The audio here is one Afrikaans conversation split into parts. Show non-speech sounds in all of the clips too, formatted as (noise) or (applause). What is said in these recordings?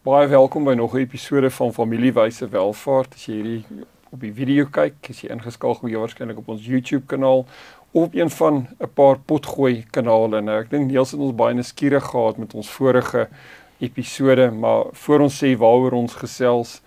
Baie welkom by nog 'n episode van Familiewyse Welvaart. As jy hierdie op die video kyk, as jy ingeskakel jy waarskynlik op ons YouTube kanaal of op een van 'n paar potgooi kanale. Nou ek dink Niels het ons baie nuuskierig gehad met ons vorige episode, maar voor ons sê waaroor ons gesels,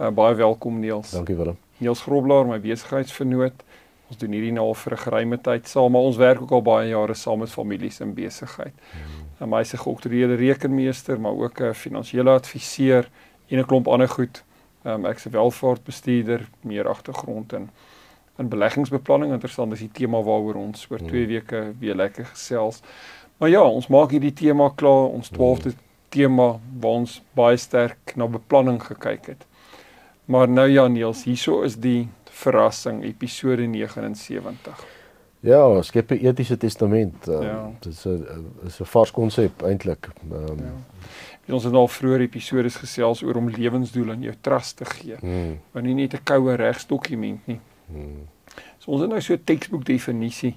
uh, baie welkom Niels. Dankie Willem. Niels Groblaar, my besigheidsvernoot. Ons doen hierdie nou al vir 'n geruime tyd saam, maar ons werk ook al baie jare saam met families in besigheid. Hmm. En my se geoktreerde rekenmeester, maar ook 'n finansiële adviseur en 'n klomp ander goed. Um, ek se welvaartbestuurder, meer agtergrond in in beleggingsbeplanning. Interessant is die tema waaroor ons oor 2 hmm. weke weer lekker gesels. Maar ja, ons maak hierdie tema klaar, ons 12de hmm. tema waar ons baie sterk na beplanning gekyk het. Maar nou ja, Niels, hieso is die verrassing episode 79. Ja, skep 'n etiese testament. Uh, ja. Dit is 'n is 'n vars konsep eintlik. Ehm um, ja. Ons het al vroeër episode gesels oor om lewensdoel aan jou trust te gee. Hmm. Maar nie net 'n koue regsdokument nie. Hmm. So ons het nou so 'n teksboek definisie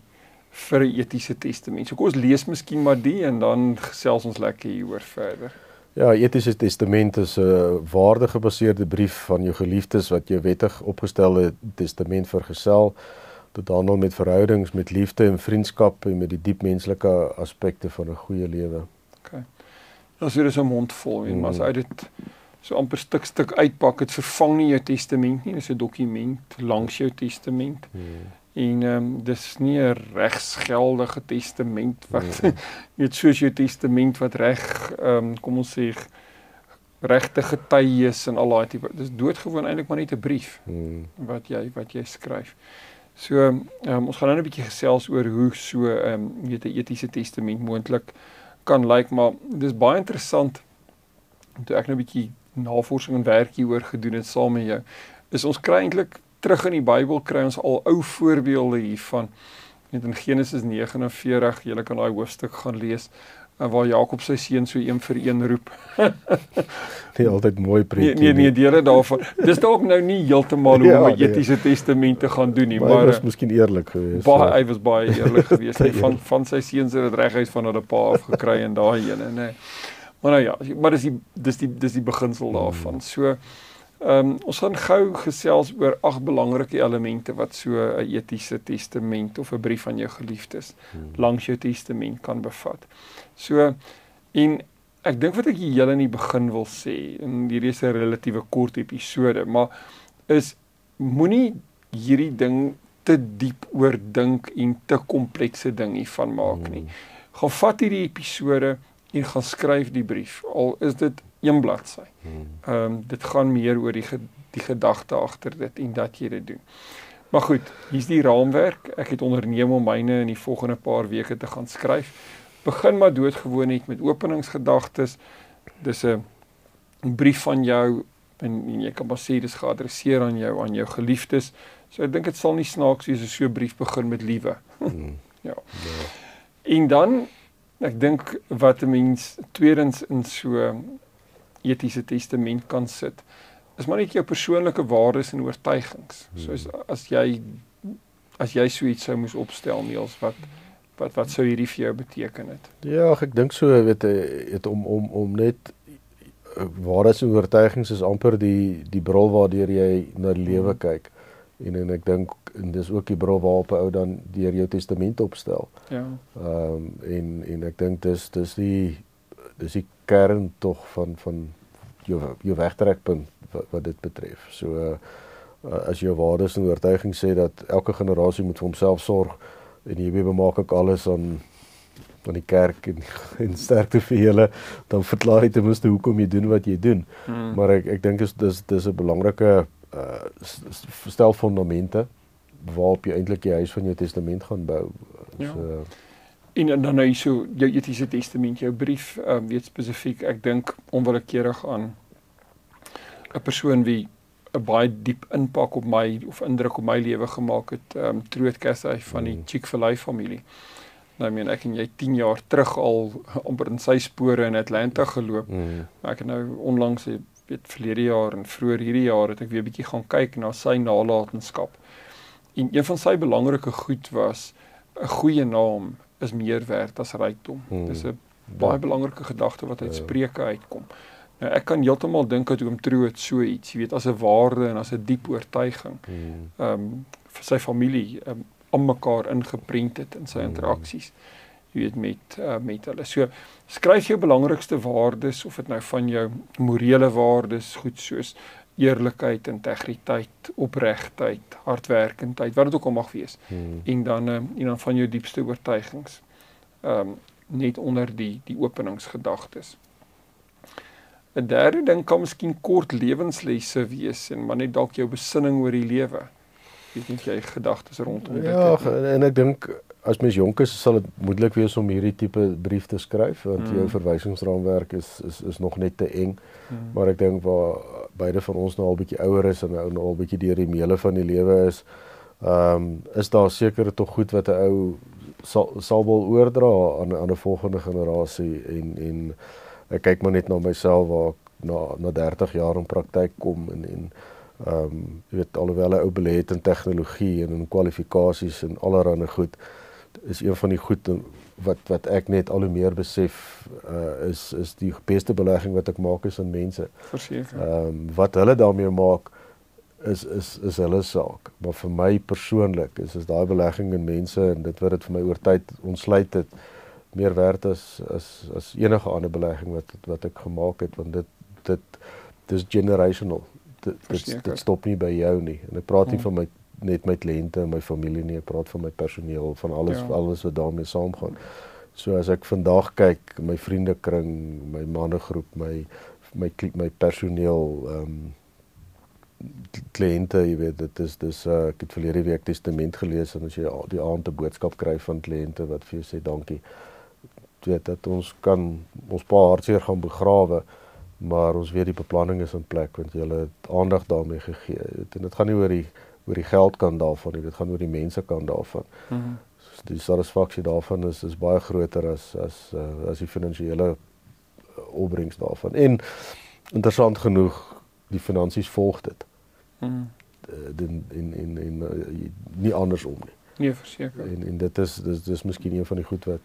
vir 'n etiese testament. So kom ons lees miskien maar die en dan gesels ons lekker hieroor verder. Ja, etiese testament is 'n waardegebaseerde brief van jou geliefdes wat jou wettig opgestelde testament vergesel dit handel met verhoudings, met liefde en vriendskap en met die diep menslike aspekte van 'n goeie lewe. OK. Ons het so 'n mond vol en maar as uit dit so amper stuk stuk uitpak, dit vervang nie jou testament nie, dis 'n dokument langs jou testament. Hmm. En ehm um, dis nie 'n regsgeldige testament wat (laughs) hmm. net soos jou testament wat reg ehm um, kom ons sê regte getuies en al daai tipe dis doodgewoon eintlik maar net 'n brief hmm. wat jy wat jy skryf. So, um, ons gaan nou 'n bietjie gesels oor hoe so ehm um, weet 'n etiese testament moontlik kan lyk, maar dis baie interessant toe ek nou 'n bietjie navorsing en werk hieroor gedoen het saam met jou. Is ons kry eintlik terug in die Bybel kry ons al ou voorbeelde hiervan. Net in Genesis 49, jy kan daai hoofstuk gaan lees waar Jakob sy seun so een vir een roep. (laughs) nie altyd mooi preek nie. Nee nee, nee dele daarvan. Dis dalk nou nie heeltemal (laughs) hoe ja, nee. etiese nee. testamente gaan doen nie, maar, maar hy was miskien eerlik geweest. Baie hy was baie eerlik (laughs) geweest. Hy van van sy seuns het dit reguit van hulle pa af gekry en daai ene, nê. Maar nou ja, maar dis die dis die dis die beginsel daarvan. So Ehm um, ons gaan gou gesels oor ag belangrike elemente wat so 'n etiese testament of 'n brief aan jou geliefdes hmm. langs jou testament kan bevat. So en ek dink wat ek julle in die begin wil sê en hierdie is 'n relatiewe kort episode, maar is moenie hierdie ding te diep oordink en te komplekse ding hiervan maak nie. Hmm. Gaan vat hierdie episode en gaan skryf die brief. Al is dit een bladsy. Hmm. Ehm um, dit gaan meer oor die die gedagte agter dit en dat jy dit doen. Maar goed, hier's die raamwerk. Ek het onderneem om myne in die volgende paar weke te gaan skryf. Begin maar doodgewoon net met openingsgedagtes. Dis 'n brief van jou en, en jy kan maar sê dis geadresseer aan jou aan jou geliefdes. So ek dink dit sal nie snaaks wees as so 'n brief begin met liewe. Hmm. (laughs) ja. ja. En dan ek dink wat 'n mens tweedens in so etiese testament kan sit is maar net jou persoonlike waardes en oortuigings. Hmm. Soos as jy as jy so iets sou moes opstel Niels wat wat wat sou hierdie vir jou beteken het? Ja, ek dink so weet jy om om om net eh, waardes en oortuigings is amper die die bril waardeur jy na die lewe hmm. kyk. En en ek dink en dis ook die bril waarop 'n ou dan deur jou testament opstel. Ja. Ehm um, en en ek dink dis dis die dis die kern tog van van jou jou wegtrekpunt wat, wat dit betref. So uh, as jou waardes en oortuigings sê dat elke generasie moet vir homself sorg en jy weet maak ek alles aan van die kerk en, (laughs) en sterkte vir julle dan verklaar jy ten minste hoekom jy doen wat jy doen. Hmm. Maar ek ek dink is dis dis 'n belangrike uh stel fondamente waarop jy eintlik die huis van jou testament gaan bou. Ja. So En, en dan nou so jou etiese testament, jou brief, ehm um, weet spesifiek, ek dink onwillekeurig aan 'n persoon wie 'n baie diep impak op my of indruk op my lewe gemaak het, ehm um, Troot Cassay van die mm. Chick-fil-A familie. Nou I meen ek en jy 10 jaar terug al (laughs) amper in sy spore in Atlanta geloop. Mm. Maar ek het nou onlangs weet verlede jaar en vroeër hierdie jaar het ek weer bietjie gaan kyk na sy nalatenskap. En een van sy belangrike goed was 'n goeie naam is meer werd as rykdom. Hmm. Dis 'n baie ja. belangrike gedagte wat uit ja. Spreuke uitkom. Nou ek kan heeltemal dink dat hom troot so iets, jy weet, as 'n waarde en as 'n diep oortuiging. Hmm. Ehm um, vir sy familie um, om mekaar ingeprent het in sy hmm. interaksies. Jy weet met uh, met hulle. So skryf jou belangrikste waardes of dit nou van jou morele waardes goed soos eerlikheid, integriteit, opregtheid, hardwerkendheid, wat dit ook al mag wees. Hmm. En dan um, en dan van jou diepste oortuigings. Ehm um, net onder die die openingsgedagtes. 'n Derde ding kan miskien kort lewenslesse wees en maar net dalk jou besinning oor die lewe. Weet nie jy gedagtes rondom dit. Ja, en ek dink as mens jonk is, sal dit moeilik wees om hierdie tipe brief te skryf want mm. jou verwysingsraamwerk is is is nog net te eng. Mm. Maar ek dink waar beide van ons nou al bietjie ouer is en nou al bietjie deur die meele van die lewe is, ehm um, is daar seker tog goed wat 'n ou sal sal wil oordra aan aan 'n volgende generasie en en ek kyk maar net na myself waar ek na na 30 jaar in praktyk kom en en ehm um, jy weet alhoewel 'n ou belê het in tegnologie en in kwalifikasies en allerlei goed is een van die goed wat wat ek net al hoe meer besef uh, is is die beste belegging wat ek maak is in mense. Verseker. Ehm um, wat hulle daarmee maak is is is hulle saak. Maar vir my persoonlik is is daai belegging in mense en dit wat dit vir my oor tyd ontsluit het meer werd as as as enige ander belegging wat wat ek gemaak het want dit dit dis generational. Dit dit, dit stop nie by jou nie. En ek praat nie hmm. van my net my kliënte en my familie nie, ek praat van my personeel, van alles ja. alles wat daarmee saamgaan. So as ek vandag kyk, my vriendekring, my mannegroep, my my my personeel, ehm um, kliënte, jy weet, dit is dis uh, ek het verlede week testament gelees en as jy die aand 'n boodskap kry van kliënte wat vir jou sê dankie. Jy weet dat ons kan ons pa hartseer gaan begrawe, maar ons weet die beplanning is in plek want jy het aandag daarmee gegee. En dit gaan nie oor die oor die geld kan daarvan nie, dit gaan oor die mense kan daarvan. Mm so die satisfaksie daarvan is is baie groter as as uh, as die finansiële uh, opbrengs daarvan. En interessant genoeg, die finansies volg dit. Mm in in in in nie andersom nie. Nee, verseker. En en dit is dis dis miskien een van die goed wat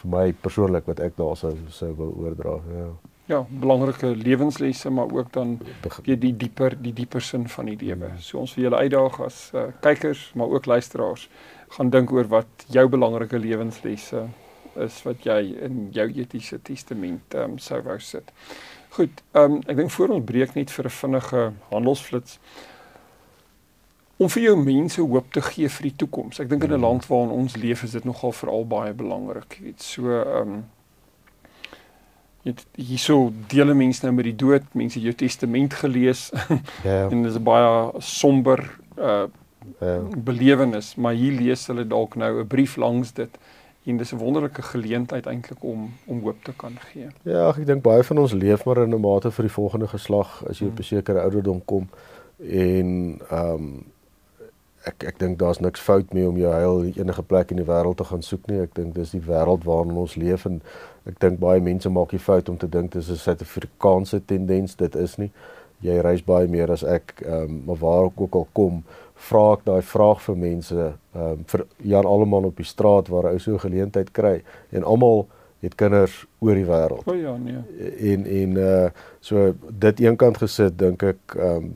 vir my persoonlik wat ek daar sou sou wou oordra. Ja ja, belangrike lewenslesse maar ook dan weet die dieper die dieper sin van die lewe. So ons vir julle uitdaag as uh, kykers maar ook luisteraars gaan dink oor wat jou belangrike lewenslesse is wat jy in jou etiese testament um, sou wou sit. Goed, um, ek dink voor ons breek net vir 'n vinnige handelsflits om vir jou mense hoop te gee vir die toekoms. Ek dink in 'n land waarin ons leef is dit nogal veral baie belangrik. Jy weet, so ehm um, Dit hierso deel mense nou met die dood, mense jou testament gelees. (laughs) Ja. en dit is baie somber uh ja. belewenis, maar hier lees hulle dalk nou 'n brief langs dit en dis 'n wonderlike geleentheid eintlik om om hoop te kan gee. Ja, ek dink baie van ons leef maar in 'n mate vir die volgende geslag as jy op 'n hmm. sekere ouderdom kom en ehm um, ek ek dink daar's niks fout mee om jou heil enige plek in die wêreld te gaan soek nie. Ek dink dis die wêreld waarin ons leef en ek dink baie mense maak die fout om te dink dis 'n Suid-Afrikaanse tendens. Dit is nie. Jy reis baie meer as ek, ehm um, maar waar ek ook al kom, vra ek daai vraag vir mense, ehm um, vir Jan almal op die straat waar ou so 'n geleentheid kry en almal het kinders oor die wêreld. O ja, nee. En en uh so dit eenkant gesit dink ek ehm um,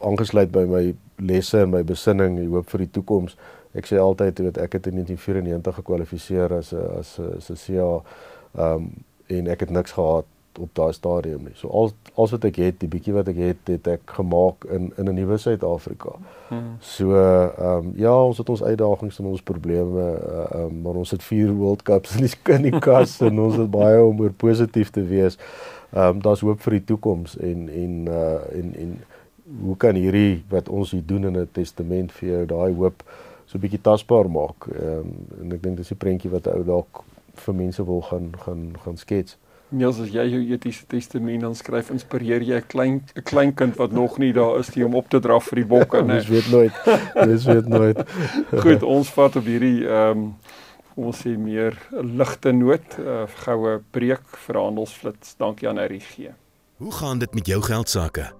aangesluit by my lesse en my besinning, die hoop vir die toekoms. Ek sê altyd, weet, ek het in 1994 gekwalifiseer as 'n as 'n CA ehm um, en ek het niks gehad op daai stadium nie. So al alles wat ek het, die bietjie wat ek het, het ek gemaak in in 'n nuwe Suid-Afrika. Hmm. So ehm um, ja, ons het ons uitdagings en ons probleme, ehm um, maar ons het vier World Cups in die (laughs) in die kas en ons het baie om oor positief te wees. Ehm um, daar's hoop vir die toekoms en en uh en en hoe kan hierdie wat ons hier doen in 'n testament vir jou daai hoop so 'n bietjie tasbaar maak. Ehm um, en ek dink dis 'n prentjie wat ou dalk vir mense wil gaan gaan gaan skets. Niels as jy jou etiese testament dan skryf, inspireer jy 'n klein 'n klein kind wat nog nie daar is nie om op te dra vir die bokke, (laughs) né? Mens weet nooit. Mens weet nooit. (laughs) Goed, ons vat op hierdie ehm um, ons sê meer ligte noot, 'n uh, goue breek vir handelsflits. Dankie aan RG. Hoe gaan dit met jou geld sake?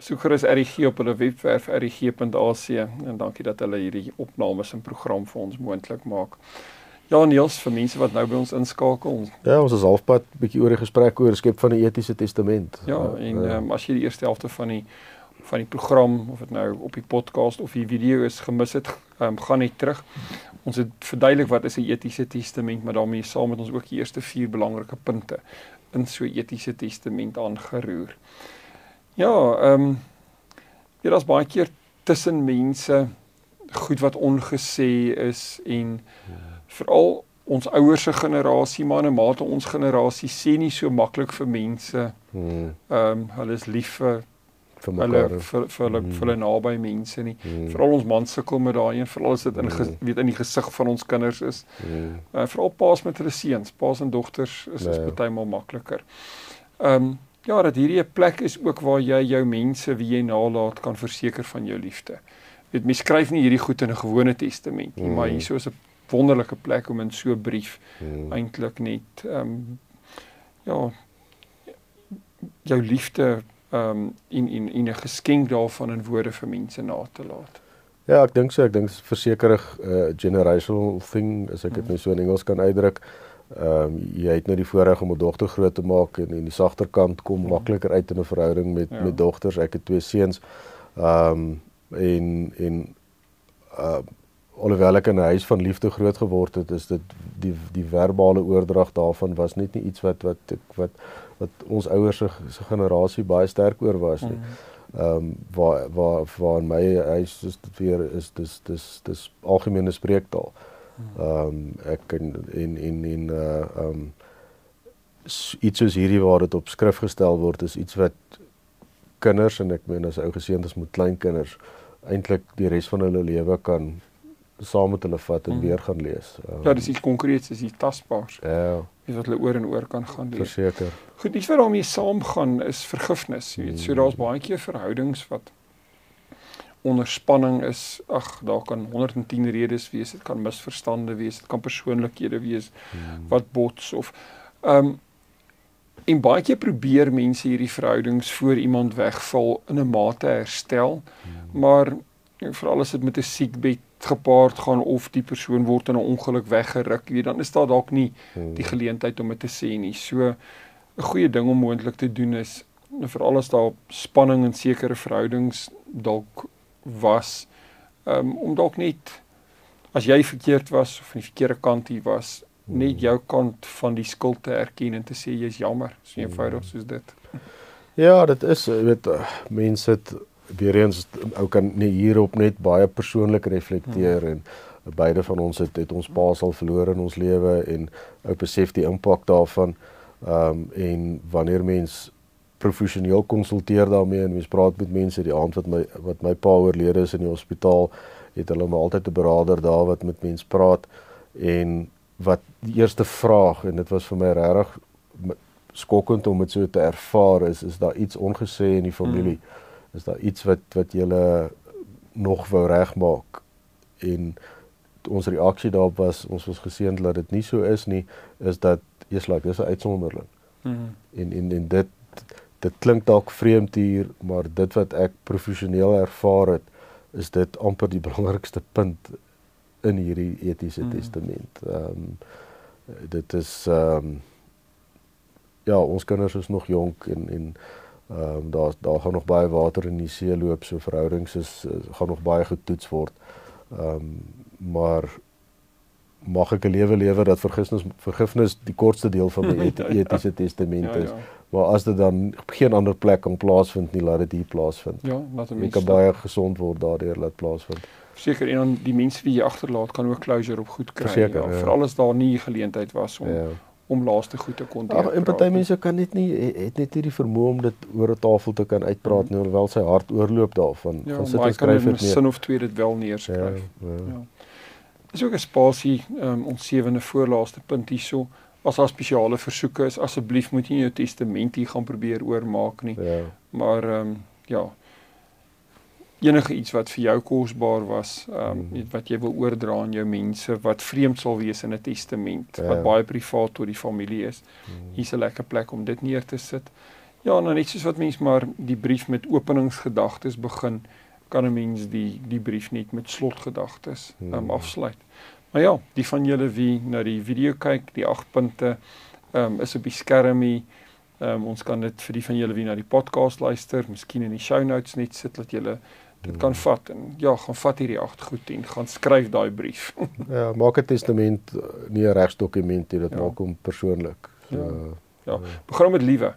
Soek gerus RG op hulle webwerf rg.ac en dankie dat hulle hierdie opnames en program vir ons moontlik maak. Ja Niels, vir mense wat nou by ons inskakel. Ja, ons is halfpad bietjie oor die gesprek oor skep van die etiese testament. Ja, en uh, um, as jy die eerste helfte van die van die program of dit nou op die podcast of die video is gemis het, um, gaan net terug. Ons het verduidelik wat is 'n etiese testament, maar daarmee saam met ons ook die eerste vier belangrike punte in so etiese testament aangeroer. Ja, ehm um, ja, daar's baie keer tussen mense goed wat ongesê is en veral ons ouers se generasie, maar 'n mate ons generasie sê nie so maklik vir mense. Hmm. Ehm um, hulle is lief vir vir mekaar vir vir vir hulle, hmm. hulle naby mense nie. Hmm. Veral ons mans sukkel met daai een, veral as dit in hmm. weet in die gesig van ons kinders is. Hmm. Uh, veral paas met hulle seuns, paas en dogters is dit nee. baie maal makliker. Ehm um, Ja, dat hierdie 'n plek is ook waar jy jou mense wie jy nalat kan verseker van jou liefde. Weet mens skryf nie hierdie goed in 'n gewone testament nie, mm. maar hier is 'n wonderlike plek om in so 'n brief mm. eintlik net ehm um, ja jou liefde ehm um, in in in 'n geskenk daarvan in woorde vir mense na te laat. Ja, ek dink so, ek dink versekerig 'n uh, generational thing as ek dit mm. nou so in Engels kan uitdruk. Ehm um, jy het nou die voorreg om 'n dogter groot te maak en en die sagter kant kom mm. makliker uit in 'n verhouding met ja. met dogters. Ek het twee seuns. Ehm um, en en uh alhoewel ek in 'n huis van liefde groot geword het, is dit die die verbale oordrag daarvan was net nie iets wat wat ek wat wat ons ouers se generasie baie sterk oor was nie. Mm. Ehm um, waar waar waar in my huis is dit weer is dis dis dis algemene spreektaal. Ehm Ehm um, ek en en en en uh ehm um, iets soos hierdie waar dit op skrif gestel word is iets wat kinders en ek meen as ou geseëndes met klein kinders eintlik die res van hulle lewe kan saam met hulle vat en mm. weer gaan lees. Um, ja, dis iets konkreets, dis iets tasbaars. Ja. Iets wat hulle oor en oor kan gaan lees. Verseker. Goed, iets wat daarmee saamgaan is vergifnis. Jy weet, so daar's baie keer verhoudings wat onder spanning is, ag, daar kan 110 redes wees, dit kan misverstande wees, dit kan persoonlikhede wees hmm. wat bots of ehm um, en baie keer probeer mense hierdie verhoudings voor iemand wegval in 'n mate herstel, hmm. maar veral as dit met 'n siekbed gepaard gaan of die persoon word in 'n ongeluk weggeruk, weet dan is daar dalk nie hmm. die geleentheid om dit te sê nie. So 'n goeie ding om moontlik te doen is veral as daar spanning in sekere verhoudings dalk was um, om dalk net as jy verkeerd was of van die verkeerde kant hier was net hmm. jou kant van die skuld te erken en te sê jy's jammer so eenvoudig soos dit ja dit is jy weet mense het weer eens ou kan nie hierop net baie persoonlik reflekteer hmm. en beide van ons het het ons pa sal verloor in ons lewe en ou besef die impak daarvan ehm um, en wanneer mens professioneel konsulteer daarmee en mens praat met mense die aand wat my wat my pa oorlede is in die hospitaal het hulle my altyd 'n beraader daar wat met mense praat en wat die eerste vraag en dit was vir my regtig skokkend om dit so te ervaar is is daar iets ongesê in die familie mm. is daar iets wat wat julle nog wou regmaak en ons reaksie daarop was ons was geseënd dat dit nie so is nie is dat eers like dis 'n uitsondering mm. en en en dit dit klink dalk vreemd hier, maar dit wat ek professioneel ervaar het, is dit amper die (laughs) belangrikste punt in hierdie etiese mm. testament. Ehm um, dit is ehm um, ja, ons kinders is nog jonk en en ehm um, daar daar gaan nog baie water in die see loop, so verhoudings is, is gaan nog baie getoets word. Ehm um, maar mag ek 'n lewe lewe dat vergifnis vergifnis die kortste deel van my (laughs) etiese testament is. Ja, ja Maar as dit dan op geen ander plek kan plaasvind nie, laat dit hier plaasvind. Ja, laat 'n mens kan baie gesond word daardeur laat plaasvind. seker en dan die mense wie jy agterlaat kan ook closure op goed kry. Verseker, ja, ja. Veral as daar nie geleentheid was om Ja. om laaste goed te kon Ag, en party mense kan net nie het net nie die vermoë om dit oor 'n tafel te kan uitpraat nie, hoewel sy hart oorloop daarvan. ja, gaan sit maar en jy kan skryf in 'n dit neer. sin of twee dit wel Ja, neerskryf. ja. Ja. Dis ook 'n spasie um, ons sewende voorlaaste punt hierso. As daar spesiale versoeke is, asseblief moet jy nie jou testament hier gaan probeer oormaak nie. Ja. Maar ehm um, ja. Enige iets wat vir jou kosbaar was, ehm um, Mm. wat jy wil oordra aan jou mense wat vreemd sal wees in 'n testament Ja. wat baie privaat tot die familie is. Mm. Hier's 'n lekker plek om dit neer te sit. Ja, dan net soos wat mens maar die brief met openingsgedagtes begin, kan 'n mens die die brief net met slotgedagtes um, Hmm. afsluit. Maar ja, die van julle wie na die video kyk, die 8 punte um, is op die skermie. Um, ons kan dit vir die van julle wie na die podcast luister, miskien in die show notes net sit dat julle dit kan vat en ja, gaan vat hierdie 8 goed en gaan skryf daai brief. (laughs) Ja, maak 'n testament eh, nie 'n regsdokument nie, dit Ja. maak hom persoonlik. So, Ja. Begin met liewe.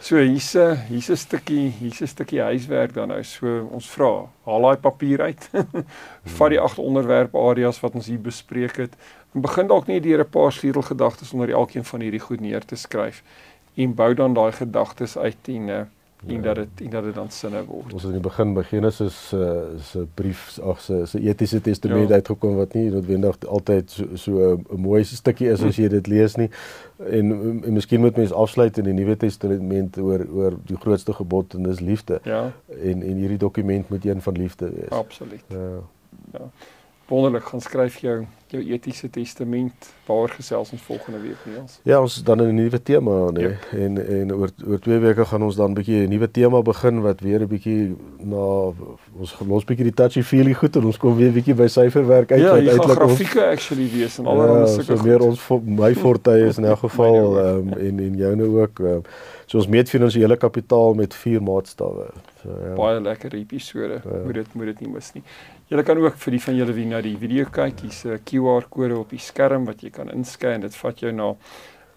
So hier's 'n hier's 'n stukkie hier's 'n stukkie huiswerk dan nou. So ons vra, haal daai papier uit. (laughs) Vat die agt onderwerp areas wat ons hier bespreek het. En begin dalk net deur 'n paar sleutelgedagtes onder elkeen van hierdie goed neer te skryf en bou dan daai gedagtes uit en uh, en Ja. dat dit en dat dit dan sinne word. Ons het in die begin by Genesis uh, se brief ag se se etiese testament Ja. ja. uitgekom wat nie noodwendig altyd so so 'n mooi stukkie is as jy dit lees nie. En, en miskien moet mens afsluit in die Nuwe Testament oor oor die grootste gebod en dis liefde. Ja, En en hierdie dokument moet een van liefde wees. absoluut. Ja. Wonderlik, gaan skryf jou jou etiese testament. Waar gesels ons volgende week nie ons. Ja, ons is dan in 'n nuwe tema nê. Yep. En en oor oor 2 weke gaan ons dan 'n bietjie 'n nuwe tema begin wat weer 'n bietjie na ons los bietjie die touchy feely goed en ons kom weer bietjie by syferwerk uit Ja, wat eintlik ons grafieke actually wees en allerlei ja, sulke so meer ons my forte is in elk (laughs) geval um, en en joune ook. Um, so ons meet finansiële kapitaal met vier maatstawwe. So ja. baie lekker episode. Ja. Moet dit moet dit nie mis nie. Julle kan ook vir die van julle wie na die video kyk, hier's 'n QR-kode op die skerm wat jy kan inscan en dit vat jou na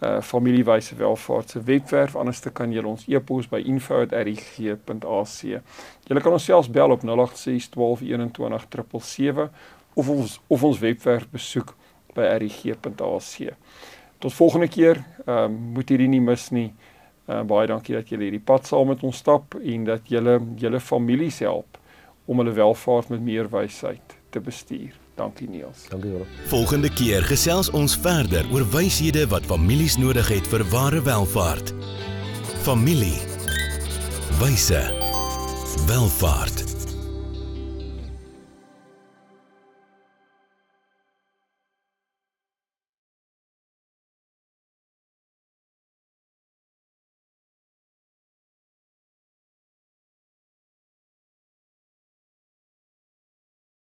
uh familiewyse welvaart se webwerf. Anders kan julle ons e-pos by info@rig.ac. Julle kan ons selfs bel op 086 12 21 777 of ons of ons webwerf besoek by rig.ac. Tot volgende keer, ehm um, moet hierdie nie mis nie. Uh, baie dankie dat julle hierdie pad saam met ons stap en dat julle julle families help om hulle welvaart met meer wysheid te bestuur. Dankie Niels. Dankie wel. Volgende keer gesels ons verder oor wyshede wat families nodig het vir ware welvaart. Familie. Wyse. Welvaart.